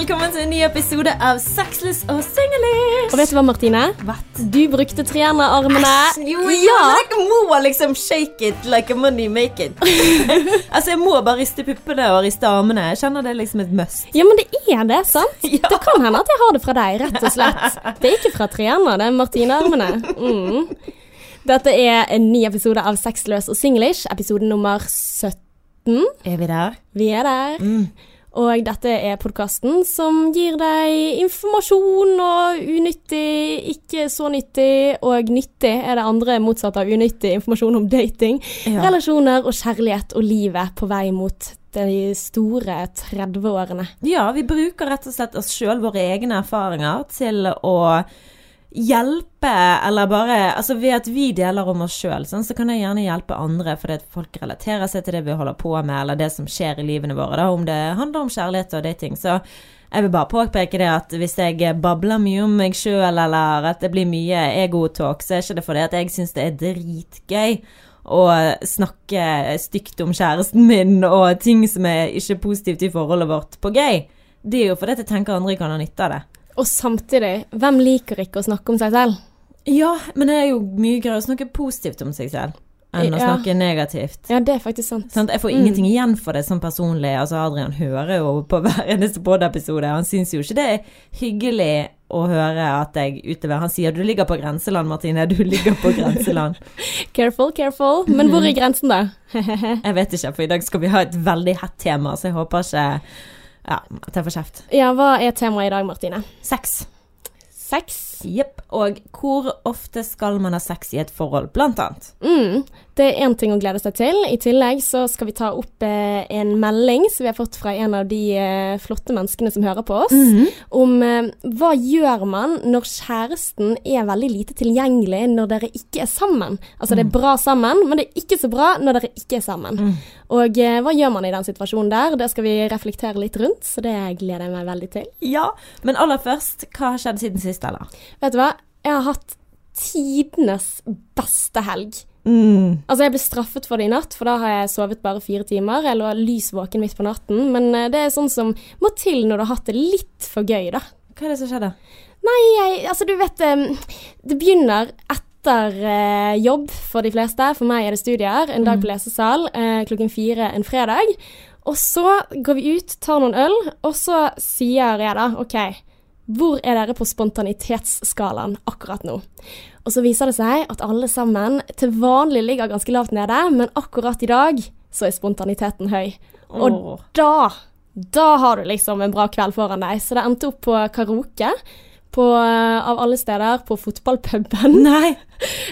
velkommen til en ny episode av Sexless og Singlish! Og vet du hva, Martine? What? Du brukte trenerarmene. Jo, ja. jeg må liksom shake it like a money make it. altså, jeg må bare riste puppene og riste armene. Jeg kjenner det liksom et must. Ja, men det er det, sant? Ja. Det kan hende at jeg har det fra deg, rett og slett. Det er ikke fra trener, det er Martine-armene. Mm. Dette er en ny episode av Sexløs og singlish, episode nummer 17. Er vi der? Vi er der. Mm. Og dette er podkasten som gir deg informasjon og unyttig, ikke så nyttig, og nyttig er det andre motsatte av unyttig informasjon om dating, Ja. relasjoner og kjærlighet og livet på vei mot de store 30-årene. Ja, vi bruker rett og slett oss sjøl, våre egne erfaringer, til å hjelpe, eller bare Altså ved at vi deler om oss sjøl, sånn, så kan jeg gjerne hjelpe andre fordi at folk relaterer seg til det vi holder på med, eller det som skjer i livene våre, da, om det handler om kjærlighet og dating. Så jeg vil bare påpeke det at hvis jeg babler mye om meg sjøl, eller at det blir mye egotalk, så er ikke det fordi at jeg syns det er dritgøy å snakke stygt om kjæresten min og ting som er ikke positivt i forholdet vårt, på gøy. Det er jo fordi jeg tenker andre kan ha nytte av det. Og samtidig, hvem liker ikke å snakke om seg selv? Ja, men det er jo mye gøyere å snakke positivt om seg selv enn å Ja. snakke negativt. Ja, det er faktisk sant. Sånn, Jeg får ingenting igjen for det sånn personlig. Altså, Adrian hører jo på hver eneste podiepisode. Han syns jo ikke det er hyggelig å høre at jeg utøver Han sier 'du ligger på grenseland', Martine. Du ligger på grenseland. Careful, careful. Men hvor er grensen, da? Jeg vet ikke, for i dag skal vi ha et veldig hett tema, så jeg håper ikke ja, at jeg får kjeft. Ja, hva er temaet i dag, Martine? Sex. Sex. Jepp. Og hvor ofte skal man ha sex i et forhold, blant annet? Mm, det er én ting å glede seg til. I tillegg så skal vi ta opp eh, en melding som vi har fått fra en av de eh, flotte menneskene som hører på oss, om eh, hva gjør man når kjæresten er veldig lite tilgjengelig når dere ikke er sammen? Altså det er bra sammen, men det er ikke så bra når dere ikke er sammen. Og eh, hva gjør man i den situasjonen der? Det skal vi reflektere litt rundt, så det gleder jeg meg veldig til. Ja. Men aller først, hva har skjedd siden sist, eller? Vet du hva? Jeg har hatt tidenes beste helg. Mm. Altså, jeg ble straffet for det i natt, for da har jeg sovet bare fire timer. Jeg lå lys våken midt på natten. Men eh, det er sånn som må til når du har hatt det litt for gøy, da. Hva er det som skjedde? Nei, jeg, altså du vet eh, Det begynner etter eh, jobb for de fleste. For meg er det studier. En dag på lesesal eh, klokken fire en fredag. Og så går vi ut, tar noen øl, og så sier jeg da OK, hvor er dere på spontanitetsskalaen akkurat nå? Og så viser det seg at alle sammen til vanlig ligger ganske lavt nede, men akkurat i dag så er spontaniteten høy. Og Åh. da da har du liksom en bra kveld foran deg. Så det endte opp på karaoke. På, eh, av alle steder på fotballpuben. Nei,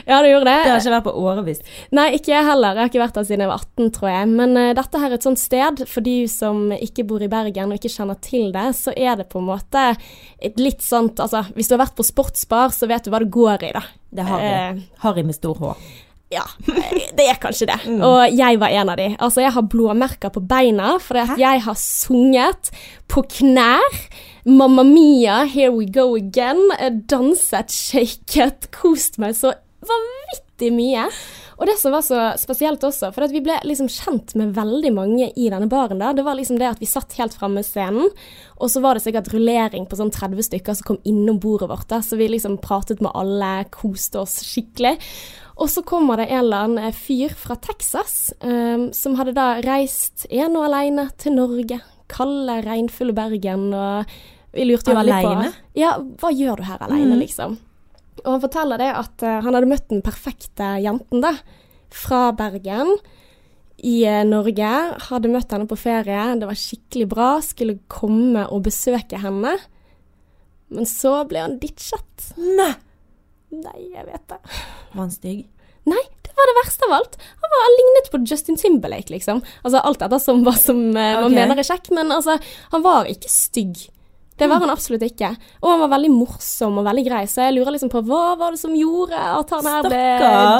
Ja, det gjorde det. det har ikke vært på årevis. Nei, ikke jeg heller. Jeg har ikke vært der siden jeg var 18, tror jeg. Men uh, dette her er et sånt sted, for de som ikke bor i Bergen og ikke kjenner til det, så er det på en måte et litt sånt Altså, hvis du har vært på sportsbar, så vet du hva det går i, da. Det er Harry. Eh, Harry med stor H. ja, det er kanskje det. Og jeg var en av de. Altså, jeg har blåmerker på beina fordi at jeg har sunget på knær. Mamma Mia, here we go again. Eh, Danset, shaket, kost meg så vanvittig mye. Og det som var så spesielt også, for vi ble liksom kjent med veldig mange i denne baren da, det var liksom det at vi satt helt framme scenen, og så var det sikkert rullering på sånn 30 stykker som kom innom bordet vårt, da, så vi liksom pratet med alle, koste oss skikkelig. Og så kommer det en eller annen fyr fra Texas, um, som hadde da reist en og alene til Norge, kalde, regnfulle Bergen, og vi lurte jo veldig på Alene? Ja, hva gjør du her alene, liksom? Og han forteller det at uh, han hadde møtt den perfekte jenten, da. Fra Bergen. I uh, Norge. Hadde møtt henne på ferie. Det var skikkelig bra. Skulle komme og besøke henne. Men så ble han ditchet. Nei! Nei, jeg vet det. Var han stygg? Nei, det var det verste av alt. Han, var, lignet på Justin Timberlake, liksom. Altså alt etter som hva som eh, man mener er kjekk, men altså, han var ikke stygg. Det var han absolutt ikke. Og han var veldig morsom og veldig grei, så jeg lurer liksom på hva var det som gjorde at han her ble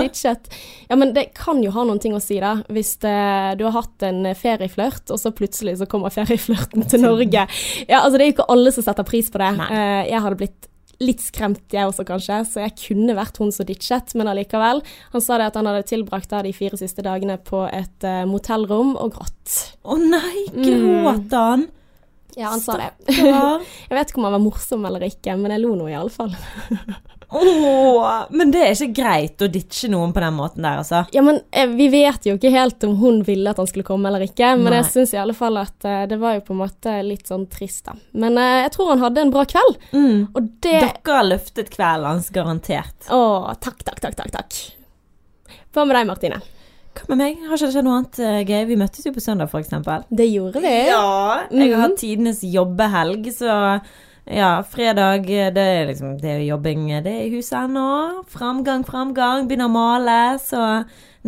ditchet. Ja, men det kan jo ha noen ting å si, da. Hvis det, du har hatt en ferieflørt, og så plutselig så kommer ferieflørten til Norge. Ja, altså det er jo ikke alle som setter pris på det. Nei. Eh, jeg hadde blitt litt skremt, jeg også kanskje, så jeg kunne vært hun som ditchet, men allikevel. Han sa det at han hadde tilbrakt da de fire siste dagene på et uh, motellrom og grått. Å nei, gråt han? Ja, han sa det. Jeg vet ikke om han var morsom eller ikke, men jeg lo nå iallfall. Åh, men det er ikke greit å ditche noen på den måten der, altså. Ja, men eh, vi vet jo ikke helt om hun ville at han skulle komme eller ikke, men Nei. jeg syns i alle fall at eh, det var jo på en måte litt sånn trist, da. Men eh, jeg tror han hadde en bra kveld, Mm. og det Dere har løftet kvelden hans, garantert. Å, takk, takk, takk, takk, takk. Hva med deg, Martine? Hva med meg? Har ikke det skjedd noe annet eh, gøy? Vi møttes jo på søndag, eksempel. Det gjorde vi. Ja, jeg har Mhm. hatt tidenes jobbehelg, så ja, fredag det er liksom Det er jobbing, det er i huset ennå. Framgang, framgang. Begynner å male, så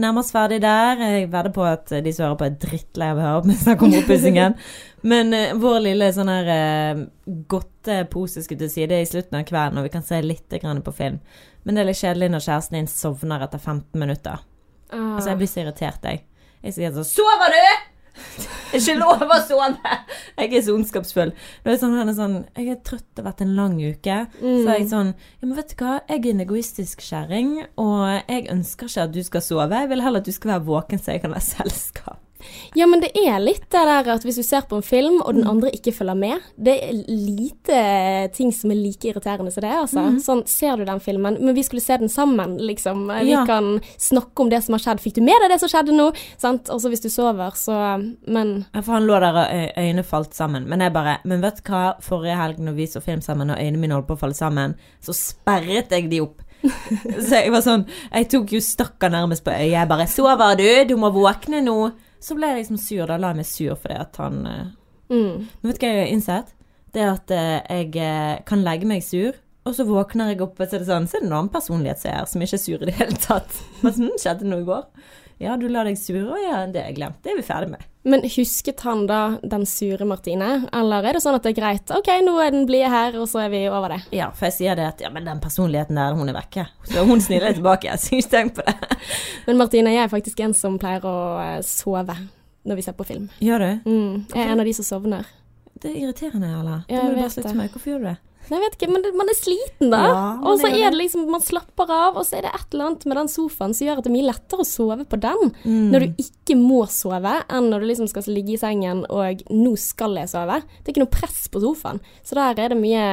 nærmer oss ferdig der. Jeg vedder på at de som hører på, er drittlei av å høre på meg snakke om oppussingen. Men uh, vår lille sånn her uh, godtepose, skulle til si, det er i slutten av kvelden, og vi kan se litt grann på film. Men det er litt kjedelig når kjæresten din sovner etter 15 minutter. Uh. Altså, jeg blir så irritert, jeg. Jeg sier sånn Sover du?! Det er ikke lov å sove! Jeg er så ondskapsfull. Er sånn, han er sånn, jeg er trøtt, det har vært en lang uke. Så er jeg sånn Ja, men vet du hva, jeg er en egoistisk kjerring, og jeg ønsker ikke at du skal sove. Jeg vil heller at du skal være våken, så jeg kan være selskap. Ja, men det er litt det der at hvis du ser på en film, og den andre ikke følger med Det er lite ting som er like irriterende som det, altså. Sånn, ser du den filmen, men vi skulle se den sammen, liksom. Vi Ja. kan snakke om det som har skjedd. Fikk du med deg det som skjedde nå? Sant? Og så hvis du sover, så Men Ja, For han lå der og øynene falt sammen. Men jeg bare Men vet du hva, forrige helg når vi så film sammen, og øynene mine holdt på å falle sammen, så sperret jeg de opp. så jeg var sånn Jeg tok jo stakka nærmest på øyet. Jeg bare 'Sover du? Du må våkne nå.' Så ble jeg liksom sur. Da la jeg meg sur fordi at han eh, mm. Men vet du hva jeg har innsett? Det er at eh, jeg eh, kan legge meg sur, og så våkner jeg opp, og så er det sånn Så er det en annen personlighet som er her, som ikke er sur i det hele tatt. Men sånn skjedde det noe i går. Ja, du la deg sure, og ja, det har jeg glemt. Det er vi ferdig med. Men husket han da den sure Martine, eller er det sånn at det er greit? OK, nå er den blide her, og så er vi over det. Ja, for jeg sier det at ja, men den personligheten der, hun er vekke. Så hun sniller tilbake. Så ikke tenk på det. Men Martine, jeg er faktisk en som pleier å eh, sove når vi ser på film. Gjør du? Mm. Jeg er en av de som sovner. Det er irriterende? Ja, det må jeg du bare slutte med. Hvorfor gjør du det? Jeg vet ikke, men man er sliten da. Ja, og så er det. det liksom, man slapper av, og så er det et eller annet med den sofaen som gjør at det er mye lettere å sove på den. Mm. Når du ikke må sove, enn når du liksom skal ligge i sengen og 'nå skal jeg sove'. Det er ikke noe press på sofaen, så der er det mye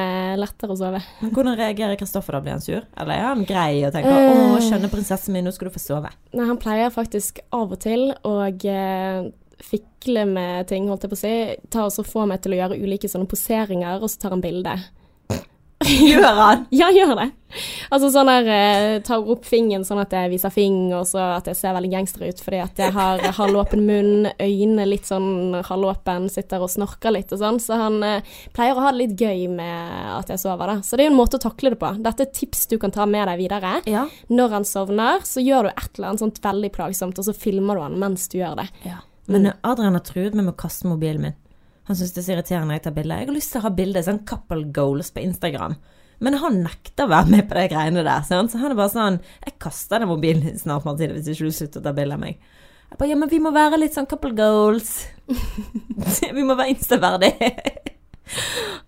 lettere å sove. Men hvordan reagerer Kristoffer da? Blir han sur? Eller er han grei og tenker Eh. 'Å, skjønne prinsessen min, nå skal du få sove'? Nei, han pleier faktisk av og til å eh, fikle med ting, holdt jeg på å si. Ta og så få meg til å gjøre ulike sånne poseringer, og så tar han bilde. Gjør han? Ja, gjør det. Altså sånn der eh, Tar opp fingeren sånn at jeg viser fing, og så at jeg ser veldig gangster ut fordi at jeg har halvåpen munn, øynene litt sånn halvåpen, sitter og snorker litt og sånn. Så han eh, pleier å ha det litt gøy med at jeg sover, da. Så det er jo en måte å takle det på. Dette er tips du kan ta med deg videre. Ja. Når han sovner, så gjør du et eller annet sånt veldig plagsomt, og så filmer du han mens du gjør det. Men Adrian har truet meg med å kaste mobilen min. Han syns det er så irriterende jeg tar bilder. Jeg har lyst til å ha bilde, sånn couple goals på Instagram. Men han nekter å være med på de greiene der. Sant? Så han er bare sånn Jeg kaster den mobilen snart, Martine, hvis ikke du slutter å ta bilde av meg. Jeg bare, ja, men vi må være litt sånn couple goals. vi må være instaverdige.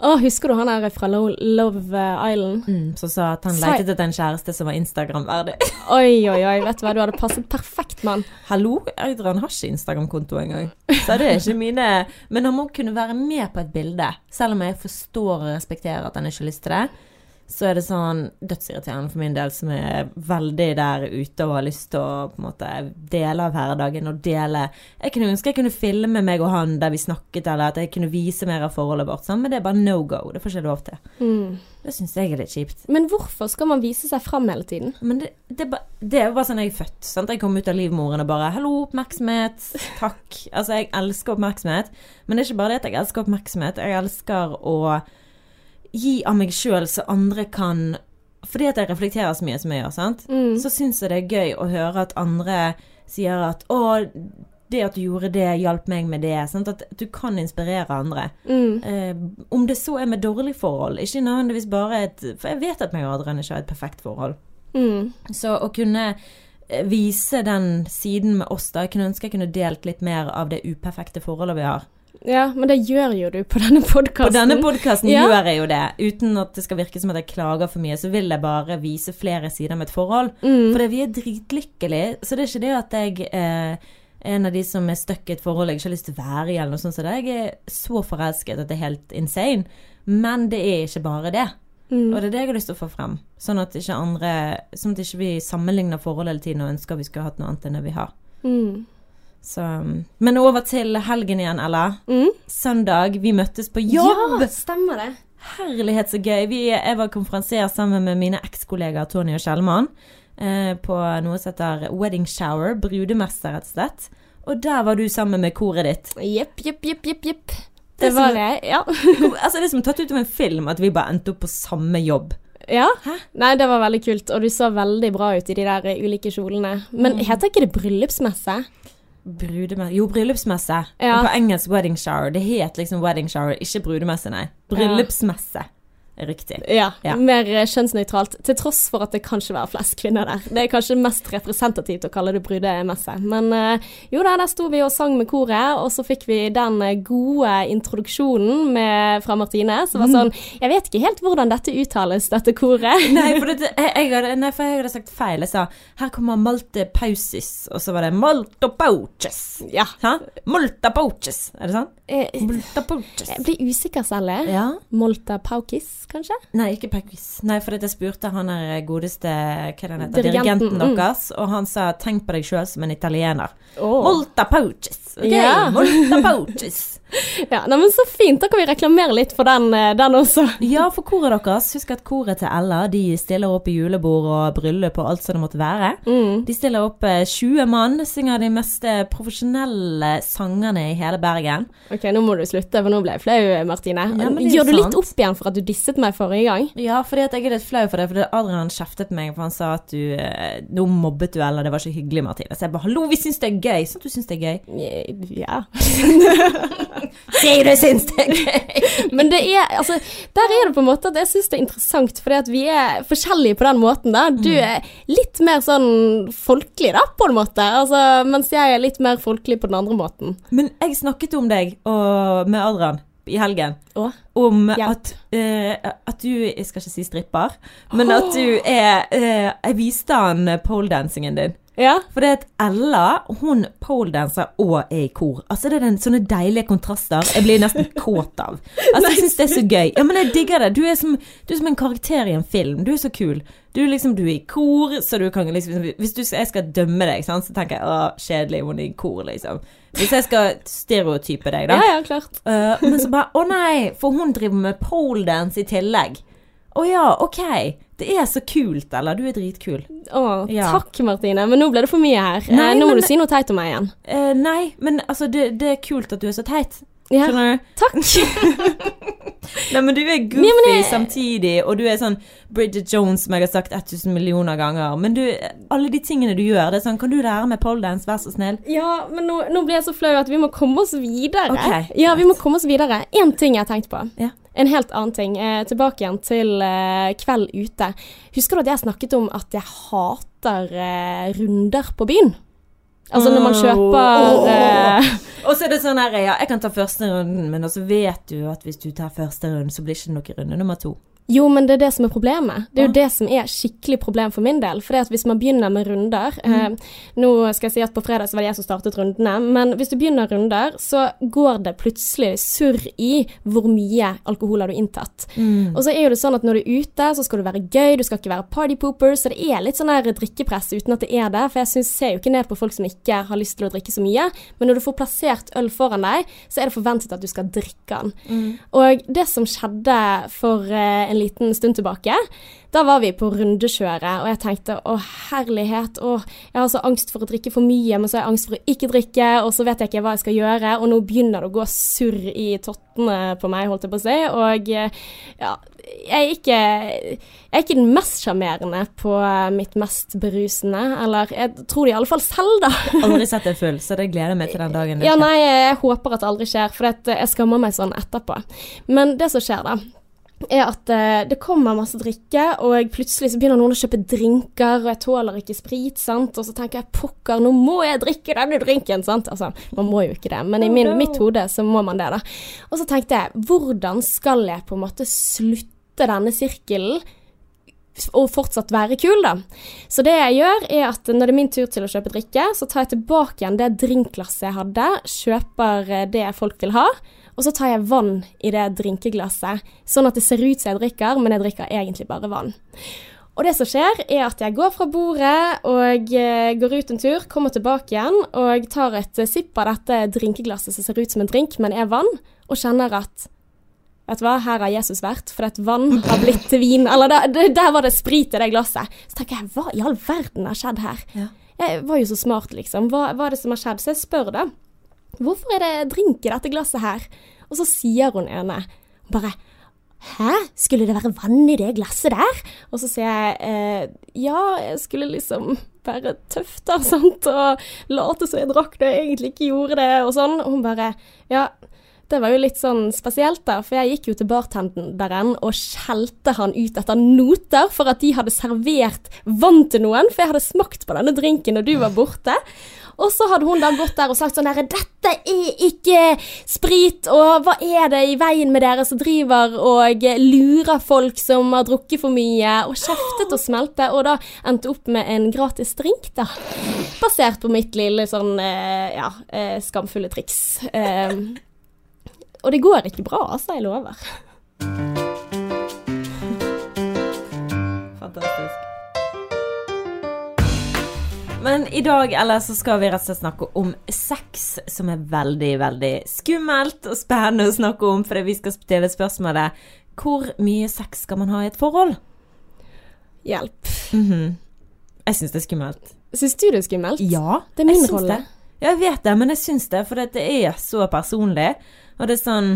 Å, husker du han der fra Lo Love Island? Mm, som sa at han letet etter en kjæreste som var Instagram-verdig. Oi, oi, oi, vet du hva, du hadde passet perfekt han. Hallo, Adrian har ikke Instagram-konto engang. Så det er ikke mine Men han må kunne være med på et bilde. Selv om jeg forstår og respekterer at han ikke har lyst til det. Så er det sånn dødsirriterende for min del, som er veldig der ute og har lyst til å på en måte dele av hverdagen og dele Jeg kunne ønske jeg kunne filme meg og han der vi snakket, eller at jeg kunne vise mer av forholdet vårt, sånn, men det er bare no go. Det får ikke lov til. Mm. Det syns jeg er litt kjipt. Men hvorfor skal man vise seg fram hele tiden? Men det, det, er det er jo bare sånn jeg er født. Sant? Jeg kom ut av livmoren og bare 'hallo, oppmerksomhet', takk. Altså, jeg elsker oppmerksomhet. Men det er ikke bare det at jeg elsker oppmerksomhet. Jeg elsker å gi av meg sjøl så andre kan Fordi at jeg reflekterer så mye som jeg gjør, sant. Mm. Så syns jeg det er gøy å høre at andre sier at 'å, det at du gjorde det, hjalp meg med det'. Sant? At du kan inspirere andre. Mm. Eh, om det så er med dårlig forhold, ikke nødvendigvis bare et For jeg vet at meg og Adrian ikke har et perfekt forhold. Mm. Så å kunne eh, vise den siden med oss, da Jeg kunne ønske jeg kunne delt litt mer av det uperfekte forholdet vi har. Ja, men det gjør jo du på denne podkasten. På denne podkasten Ja. gjør jeg jo det. Uten at det skal virke som at jeg klager for mye, så vil jeg bare vise flere sider med et forhold. Mm. Fordi vi er dritlykkelige. Så det er ikke det at jeg eh, en av de som er stuck i et forhold jeg ikke har lyst til å være i, eller noe sånt så. Jeg er så forelsket at det er helt insane. Men det er ikke bare det. Mm. Og det er det jeg har lyst til å få frem. Sånn at ikke andre Sånn at ikke vi sammenligner forhold hele tiden og ønsker vi skulle hatt noe annet enn det vi har. Mm. Så Men over til helgen igjen, Ella. Mm. Søndag. Vi møttes på jobb! Ja, stemmer det. Herlighet, så gøy. Vi, jeg var konferansier sammen med mine ekskollegaer Tony og Kjellmann eh, på noe som heter Wedding Shower. Brudemesse, rett og slett. Og der var du sammen med koret ditt. Jepp, jepp, jepp, jepp, jepp. Det Det var som- det, ja. altså Det er som tatt ut av en film at vi bare endte opp på samme jobb. ja. Hæ? Nei, det var veldig kult, og du så veldig bra ut i de der ulike kjolene. Men Mm. heter ikke det bryllupsmesse? Brudemesse Jo, bryllupsmesse. Ja. På engelsk wedding shower. Det het liksom wedding shower, ikke brudemesse, nei. Bryllupsmesse er riktig. Ja, Ja. mer eh, kjønnsnøytralt, til tross for at det kanskje var flest kvinner der. Det er kanskje mest representativt å kalle det brudemesse. Men eh, jo da, der sto vi og sang med koret, og så fikk vi den eh, gode introduksjonen med, fra Martine, som var sånn Jeg vet ikke helt hvordan dette uttales, dette koret. Nei, for, det, jeg, hadde, nei, for jeg hadde sagt feil. Jeg sa her kommer Malte Pausis, og så var det Malta Pouches. Ja. Malta Pouches, er det sånn? Malta Pouches. Jeg blir usikker selv. jeg. Ja. Molta Paukis, kanskje? Nei, ikke Paukis. Nei, for jeg spurte han er godeste hva det heter, Dirigenten, dirigenten mm. deres, og han sa 'tenk på deg sjøl som en italiener'. Oh. Molta Pouches. Okay, Ja. Molta Pouches. Ja, nei, men Så fint, da kan vi reklamere litt for den, eh, den også. Ja, for koret deres. Husk at koret til Ella de stiller opp i julebord og bryllup og alt som det måtte være. Mm. De stiller opp eh, 20 mann, synger de mest eh, profesjonelle sangene i hele Bergen. Ok, nå må du slutte, for nå ble jeg flau, Martine. Ja, Gjør du litt opp igjen for at du disset meg forrige gang? Ja, fordi at jeg er litt flau for det, For Adrian kjeftet meg, for han sa at du eh, Nå mobbet du Ella, det var ikke hyggelig, Martine. Så jeg bare 'hallo, vi syns det er gøy'. Sånn at du syns det er gøy. Ja. Sier du syns det er gøy! Men det er, altså, der er det på en måte at jeg syns det er interessant, fordi at vi er forskjellige på den måten. da. Du er litt mer sånn folkelig, da, på en måte. Altså, mens jeg er litt mer folkelig på den andre måten. Men jeg snakket om deg og, med Adrian i helgen. Åh, Om at, uh, at du Jeg skal ikke si stripper, men at du er uh, Jeg viste han poledancingen din. Ja. For det at Ella, hun poledanser og er i kor. Altså Det er den, sånne deilige kontraster jeg blir nesten kåt av. Altså Jeg syns det er så gøy. Ja, men jeg digger det. Du er, som, du er som en karakter i en film. Du er så kul. Du, er liksom, du er i kor, så du kan liksom Hvis du, jeg skal dømme deg, sant, så tenker jeg å, kjedelig, hun er i kor, liksom. Hvis jeg skal stereotype deg, da. ja, ja, klart. Uh, men så bare Å nei, for hun driver med poledance i tillegg. Å ja, ok. Det er så kult, eller? Du er dritkul. Å, Ja. takk, Martine. Men nå ble det for mye her. Nei, eh, nå må men- du si noe teit om meg igjen. Eh, nei, men altså, det, det er kult at du er så teit. Ja, takk. Nei, men du er goofy Ja, jeg- samtidig, og du er sånn Bridget Jones, som jeg har sagt 1000 millioner ganger. Men du, alle de tingene du gjør, det er sånn Kan du lære meg poledance, vær så snill? Ja, men nå, nå blir jeg så flau at vi må komme oss videre. Okay, ja, vi må komme oss videre. Én ting jeg har tenkt på. Ja. En helt annen ting. Eh, tilbake igjen til eh, kveld ute. Husker du at jeg snakket om at jeg hater eh, runder på byen? Altså når man kjøper eh, Og så er det sånn her, ja, jeg kan ta første runden, men også vet du at hvis du tar første runden, så blir det ikke noe runde nummer to. Jo, men det er det som er problemet. Det er jo det som er skikkelig problem for min del. For hvis man begynner med runder eh, Nå skal jeg si at på fredag så var det jeg som startet rundene, men hvis du begynner runder, så går det plutselig surr i hvor mye alkohol har du inntatt. Mm. Og så er jo det sånn at når du er ute, så skal du være gøy, du skal ikke være partypooper. så det er litt sånn her drikkepress uten at det er det. For jeg synes, ser jo ikke ned på folk som ikke har lyst til å drikke så mye, men når du får plassert øl foran deg, så er det forventet at du skal drikke den. Og det som skjedde for eh, en liten stund tilbake, da var vi på rundekjøret, og jeg tenkte å herlighet, å, jeg har så angst for å drikke for mye, men så har jeg angst for å ikke drikke, og så vet jeg ikke hva jeg skal gjøre, og nå begynner det å gå surr i tottene på meg, holdt jeg på å si, og ja, jeg er ikke, jeg er ikke den mest sjarmerende på mitt mest berusende, eller jeg tror det i alle fall selv, da. Aldri sett deg full, så det gleder jeg meg til den dagen. Ja, nei, jeg håper at det aldri skjer, for jeg skammer meg sånn etterpå. Men det som skjer, da, er at eh, det kommer masse drikke, og plutselig så begynner noen å kjøpe drinker, og jeg tåler ikke sprit, sant, og så tenker jeg pokker, nå må jeg drikke denne drinken, sant. Altså, man må jo ikke det, men i min, mitt hode så må man det, da. Og så tenkte jeg, hvordan skal jeg på en måte slutte denne sirkelen og fortsatt være kul, da. Så det jeg gjør, er at når det er min tur til å kjøpe drikke, så tar jeg tilbake igjen det drinkglasset jeg hadde, kjøper eh, det folk vil ha, og så tar jeg vann i det drinkeglasset, sånn at det ser ut som jeg drikker, men jeg drikker egentlig bare vann. Og det som skjer, er at jeg går fra bordet og eh, går ut en tur, kommer tilbake igjen og tar et sipp av dette drinkeglasset som ser ut som en drink, men er vann, og kjenner at Vet du hva, her har Jesus vært, for et vann har blitt til vin. Eller der, der var det sprit i det glasset. Så tenker jeg, hva i all verden har skjedd her? Ja. Jeg var jo så smart, liksom. Hva, hva er det som har skjedd? Så jeg spør da. Hvorfor er det drink i dette glasset her? Og så sier hun ene bare Hæ, skulle det være vann i det glasset der? Og så sier jeg eh, ja, jeg skulle liksom være tøff da, sant, og late som jeg drakk det, egentlig ikke gjorde det, og sånn. Og hun bare ja, det var jo litt sånn spesielt, da, for jeg gikk jo til bartenderen og skjelte han ut etter noter for at de hadde servert vann til noen, for jeg hadde smakt på denne drinken når du var borte. Og så hadde hun da gått der og sagt sånn herre, 'Dette er ikke sprit', og 'hva er det i veien med dere som driver og lurer folk som har drukket for mye', og kjeftet og smelte, og da endte opp med en gratis drink, da. Basert på mitt lille sånn eh, ja, eh, skamfulle triks. Eh, og det går ikke bra, altså, jeg lover. Fantastisk. Men i dag eller så skal vi rett og slett snakke om sex, som er veldig, veldig skummelt og spennende å snakke om, fordi vi skal stille spørsmålet hvor mye sex skal man ha i et forhold? Hjelp. Mhm. Jeg syns det er skummelt. Syns du det er skummelt? Ja, Det er min jeg rolle. Ja, jeg vet det, men jeg syns det, for det er så personlig. Og det er sånn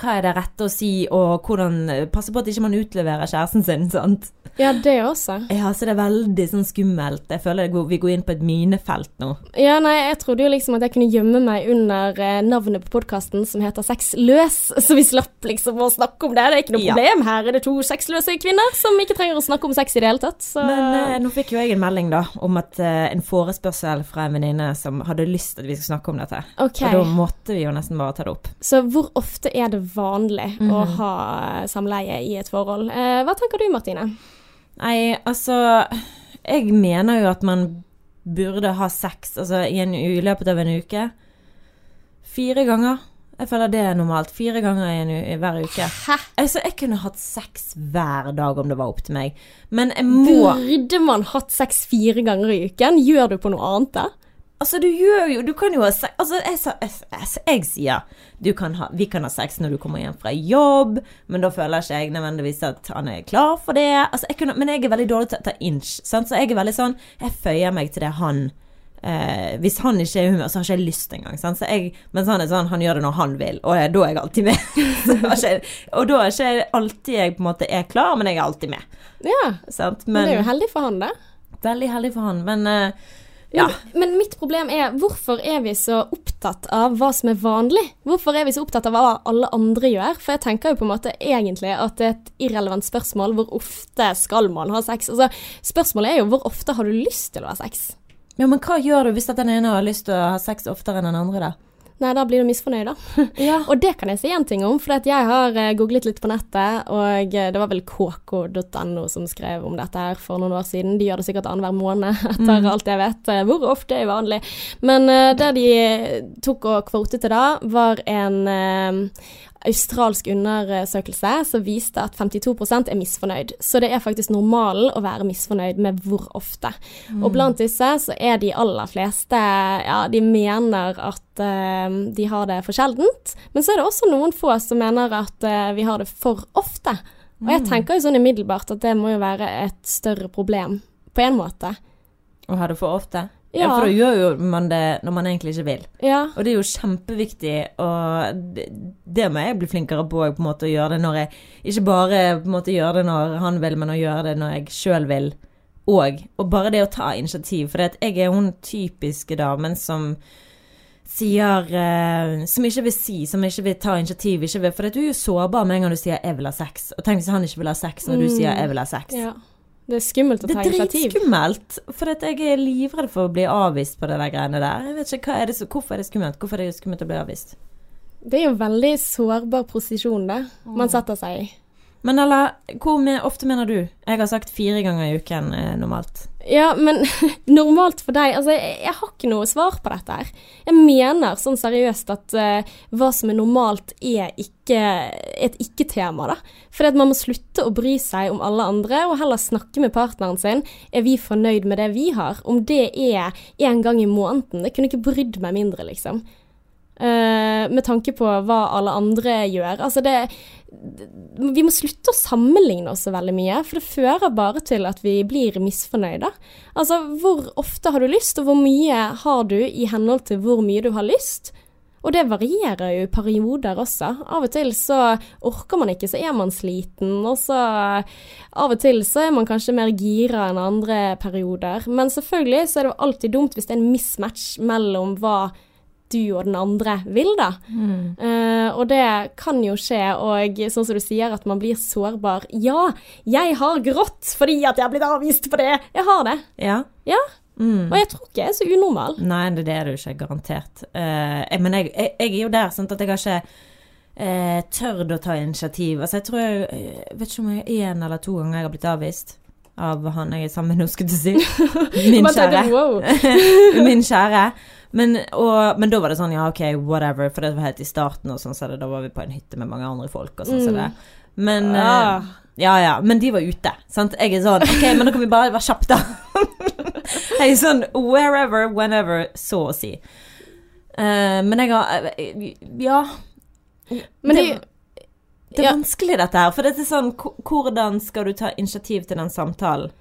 Hva er det rette å si, og hvordan Passe på at ikke man utleverer kjæresten sin, sant? Ja, det også. Ja, så det er veldig sånn skummelt. Jeg føler vi går inn på et minefelt nå. Ja, nei, jeg trodde jo liksom at jeg kunne gjemme meg under eh, navnet på podkasten som heter Sexløs, så vi slapp liksom å snakke om det. Det er ikke noe Ja. problem. Her er det to sexløse kvinner som ikke trenger å snakke om sex i det hele tatt. Så Men eh, nå fikk jo jeg en melding da om at eh, en forespørsel fra en venninne som hadde lyst til at vi skulle snakke om dette. Okay. Og da måtte vi jo nesten bare ta det opp. Så hvor ofte er det vanlig å Mhm. ha samleie i et forhold? Eh, hva tenker du, Martine? Nei, altså Jeg mener jo at man burde ha sex altså, i, en, i løpet av en uke. Fire ganger. Jeg føler det er normalt. Fire ganger i en, i hver uke. Hæ? Altså, jeg kunne hatt sex hver dag om det var opp til meg. Men jeg må Burde man hatt sex fire ganger i uken? Gjør du på noe annet da? Altså, du gjør jo Du kan jo ha sex Altså, jeg, jeg, jeg, jeg sier du kan ha, vi kan ha sex når du kommer hjem fra jobb, men da føler ikke jeg nødvendigvis at han er klar for det. Altså, jeg kunne, men jeg er veldig dårlig til å ta inch, sant? så jeg er veldig sånn Jeg føyer meg til det han eh, Hvis han ikke er i humør, så har ikke jeg lyst engang. Sant? Så jeg, mens han er sånn, han gjør det når han vil, og da er jeg alltid med. ikke, og da er ikke alltid jeg på en måte er klar, men jeg er alltid med. Ja, Sant? men, Men, det er jo heldig for han, det. veldig heldig for han. Men eh, ja. Men, mitt problem er hvorfor er vi så opptatt av hva som er vanlig? Hvorfor er vi så opptatt av hva alle andre gjør? For jeg tenker jo på en måte egentlig at det er et irrelevant spørsmål hvor ofte skal man ha sex? Altså, spørsmålet er jo hvor ofte har du lyst til å ha sex? Ja, men hva gjør du hvis at den ene har lyst til å ha sex oftere enn den andre, da? Nei, da blir du misfornøyd, da. Ja. Og det kan jeg si en ting om, for jeg har eh, googlet litt på nettet, og eh, det var vel kk.no som skrev om dette her for noen år siden. De gjør det sikkert annenhver måned, etter alt jeg vet, eh, hvor ofte er vanlig. Men uh, det de tok og kvotet til da, var en eh, australsk undersøkelse som viste at 52% er misfornøyd. Så det er faktisk normalen å være misfornøyd med hvor ofte. Og blant disse så er de aller fleste Ja, de mener at uh, de har det for sjeldent. Men så er det også noen få som mener at uh, vi har det for ofte. Og jeg tenker jo sånn umiddelbart at det må jo være et større problem, på en måte. Å ha det for ofte? Ja. For da gjør jo man det når man egentlig ikke vil. Ja. Og det er jo kjempeviktig, og det, det må jeg bli flinkere på, på en måte, å gjøre det når jeg Ikke bare på en måte gjøre det når han vil, men å gjøre det når jeg sjøl vil òg. Og bare det å ta initiativ. For jeg er hun typiske damen som sier uh, Som ikke vil si, som ikke vil ta initiativ. Vil, for du er jo sårbar med en gang du sier 'jeg vil ha sex'. Og tenk hvis han ikke vil ha sex når du Mm. sier 'jeg vil ha sex'. ja. Det er skummelt å ta initiativ. Det er dritskummelt, for at jeg er livredd for å bli avvist på det der greiene der. Jeg vet ikke, hva er det, så- Hvorfor er det skummelt? Hvorfor er det skummelt å bli avvist? Det er jo veldig sårbar posisjon, det, man setter seg i. Men Ella, hvor ofte mener du? Jeg har sagt fire ganger i uken eh, normalt. Ja, men normalt for deg Altså, jeg, jeg har ikke noe svar på dette her. Jeg mener sånn seriøst at uh, hva som er normalt, er ikke et ikke-tema, da. Fordi at man må slutte å bry seg om alle andre, og heller snakke med partneren sin. Er vi fornøyd med det vi har? Om det er én gang i måneden, det kunne ikke brydd meg mindre, liksom. Eh, med tanke på hva alle andre gjør. Altså det Vi må slutte å sammenligne oss så veldig mye, for det fører bare til at vi blir misfornøyde. Altså, hvor ofte har du lyst, og hvor mye har du i henhold til hvor mye du har lyst? Og det varierer jo i perioder også. Av og til så orker man ikke, så er man sliten. Og så av og til så er man kanskje mer gira enn andre perioder. Men selvfølgelig så er det alltid dumt hvis det er en mismatch mellom hva du og den andre vil, da. Eh, og det kan jo skje, og sånn som du sier, at man blir sårbar. Ja, jeg har grått fordi at jeg har blitt avvist på det. Jeg har det. Ja. Ja. Mm. Og jeg tror ikke jeg er så unormal. Nei, det, det er du ikke, garantert. Uh, jeg, men jeg, jeg, jeg er jo der, sånn at jeg har ikke uh, tørt å ta initiativ. Altså, jeg tror jeg jeg vet ikke om jeg én eller to ganger jeg har blitt avvist av han jeg er sammen med nå, skulle jeg si. Min kjære. Min kjære. Men, og, men da var det sånn, ja ok, whatever, for det var helt i starten, og sånn, så det, da var vi på en hytte med mange andre folk, og sånn så det. Men eh, Ah. Ja ja, men de var ute, sant. Jeg er sånn, ok, men da kan vi bare være kjappe, da. jeg er sånn wherever, whenever, så å si. Uh, men jeg har eh, Ja. Men det, det, er vanskelig, dette her. For det er sånn Hvordan skal du ta initiativ til den samtalen?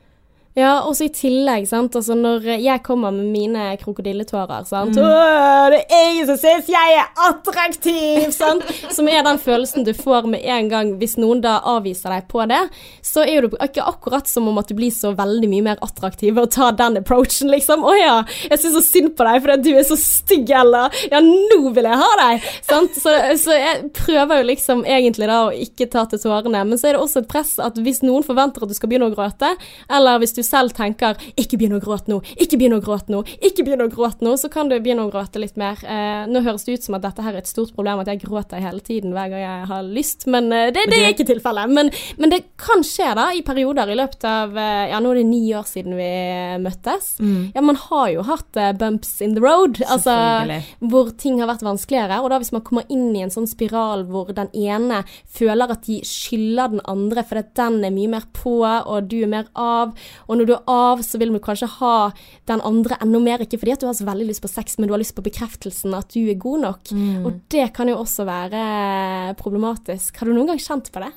Ja, også i tillegg, sant. Altså når jeg kommer med mine krokodilletårer, sant. Mm. Åh, det er ingen som syns jeg er attraktiv, sant. Som er den følelsen du får med en gang hvis noen da avviser deg på det. Så er det ikke akkurat som om at du blir så veldig mye mer attraktiv ved å ta den approachen, liksom. Å ja, jeg syns så synd på deg fordi du er så stygg, eller Ja, nå vil jeg ha deg! Sant. Så, så jeg prøver jo liksom egentlig da å ikke ta til tårene. Men så er det også et press at hvis noen forventer at du skal begynne å gråte, eller hvis du selv tenker 'ikke begynn å gråte nå', 'ikke begynn å gråte nå', ikke begynn å gråte nå, så kan du begynne å gråte litt mer. Eh, nå høres det ut som at dette her er et stort problem, at jeg gråter hele tiden hver gang jeg har lyst, men eh, det, det er ikke tilfellet. Men, men det kan skje da, i perioder i løpet av eh, Ja, nå er det ni år siden vi møttes. Ja, man har jo hatt eh, bumps in the road. Altså hvor ting har vært vanskeligere. Og da hvis man kommer inn i en sånn spiral hvor den ene føler at de skylder den andre fordi den er mye mer på, og du er mer av, og når du er av, så vil du kanskje ha den andre enda mer, ikke fordi at du har så veldig lyst på sex, men du har lyst på bekreftelsen at du er god nok. Og det kan jo også være problematisk. Har du noen gang kjent på det?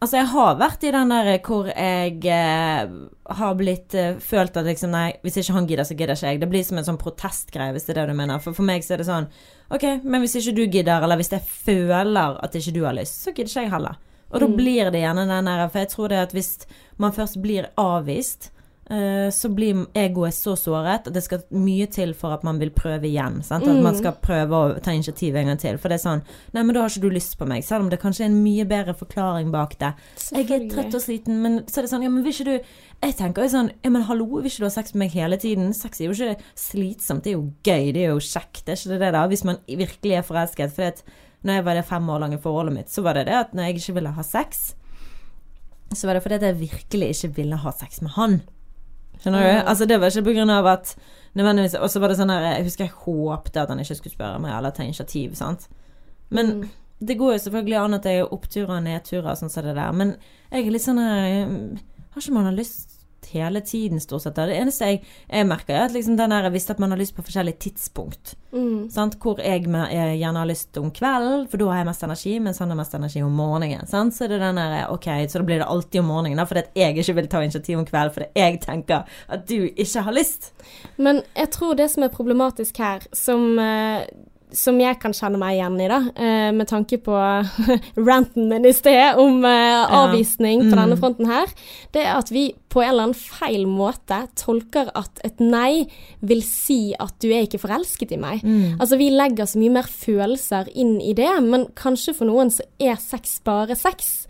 Altså, jeg har vært i den der hvor jeg eh, har blitt eh, følt at liksom Nei, hvis ikke han gidder, så gidder ikke jeg. Det blir som en sånn protestgreie, hvis det er det du mener. For for meg så er det sånn OK, men hvis ikke du gidder, eller hvis jeg føler at ikke du har lyst, så gidder ikke jeg heller. Og da blir det gjerne den der For jeg tror det at hvis man først blir avvist, eh, så blir egoet så såret at det skal mye til for at man vil prøve igjen. Sant? At man skal prøve å ta initiativ en gang til. For det er sånn Nei, men da har ikke du lyst på meg. Selv om det kanskje er en mye bedre forklaring bak det. Jeg er trøtt og sliten, men så er det sånn Ja, men vil ikke du Jeg tenker jo sånn Ja, men hallo, vil ikke du ha sex med meg hele tiden? Sex er jo ikke slitsomt, det er jo gøy, det er jo kjekt, det er ikke det det, da? Hvis man virkelig er forelsket. For når jeg var det fem år lange forholdet mitt, så var det det at når jeg ikke ville ha sex, så var det fordi at jeg virkelig ikke ville ha sex med han. Skjønner du? Altså Det var ikke på grunn av at nødvendigvis Og så var det sånn her Jeg husker jeg håpte at han ikke skulle spørre meg eller ta initiativ, sant. Men det går jo selvfølgelig an at det er oppturer og nedturer, sånn som det der. Men jeg er litt sånn her Har ikke man lyst hele tiden, stort sett? Det eneste jeg, jeg merker, er at liksom den der Hvis at man har lyst på forskjellige tidspunkt. Mm. Sant? Hvor jeg, jeg gjerne har lyst om kvelden, for da har jeg mest energi, mens han har mest energi om morgenen. Sant? Så det den der, ok, så da blir det alltid om morgenen, fordi at jeg ikke vil ta initiativ om kvelden, fordi jeg tenker at du ikke har lyst. Men jeg tror det som er problematisk her, som, eh, som jeg kan kjenne meg igjen i, da, eh, med tanke på ranten min i sted om eh, avvisning på Mm. denne fronten her, det er at vi på en eller annen feil måte tolker at et nei vil si at du er ikke forelsket i meg. Altså vi legger så mye mer følelser inn i det, men kanskje for noen så er sex bare sex.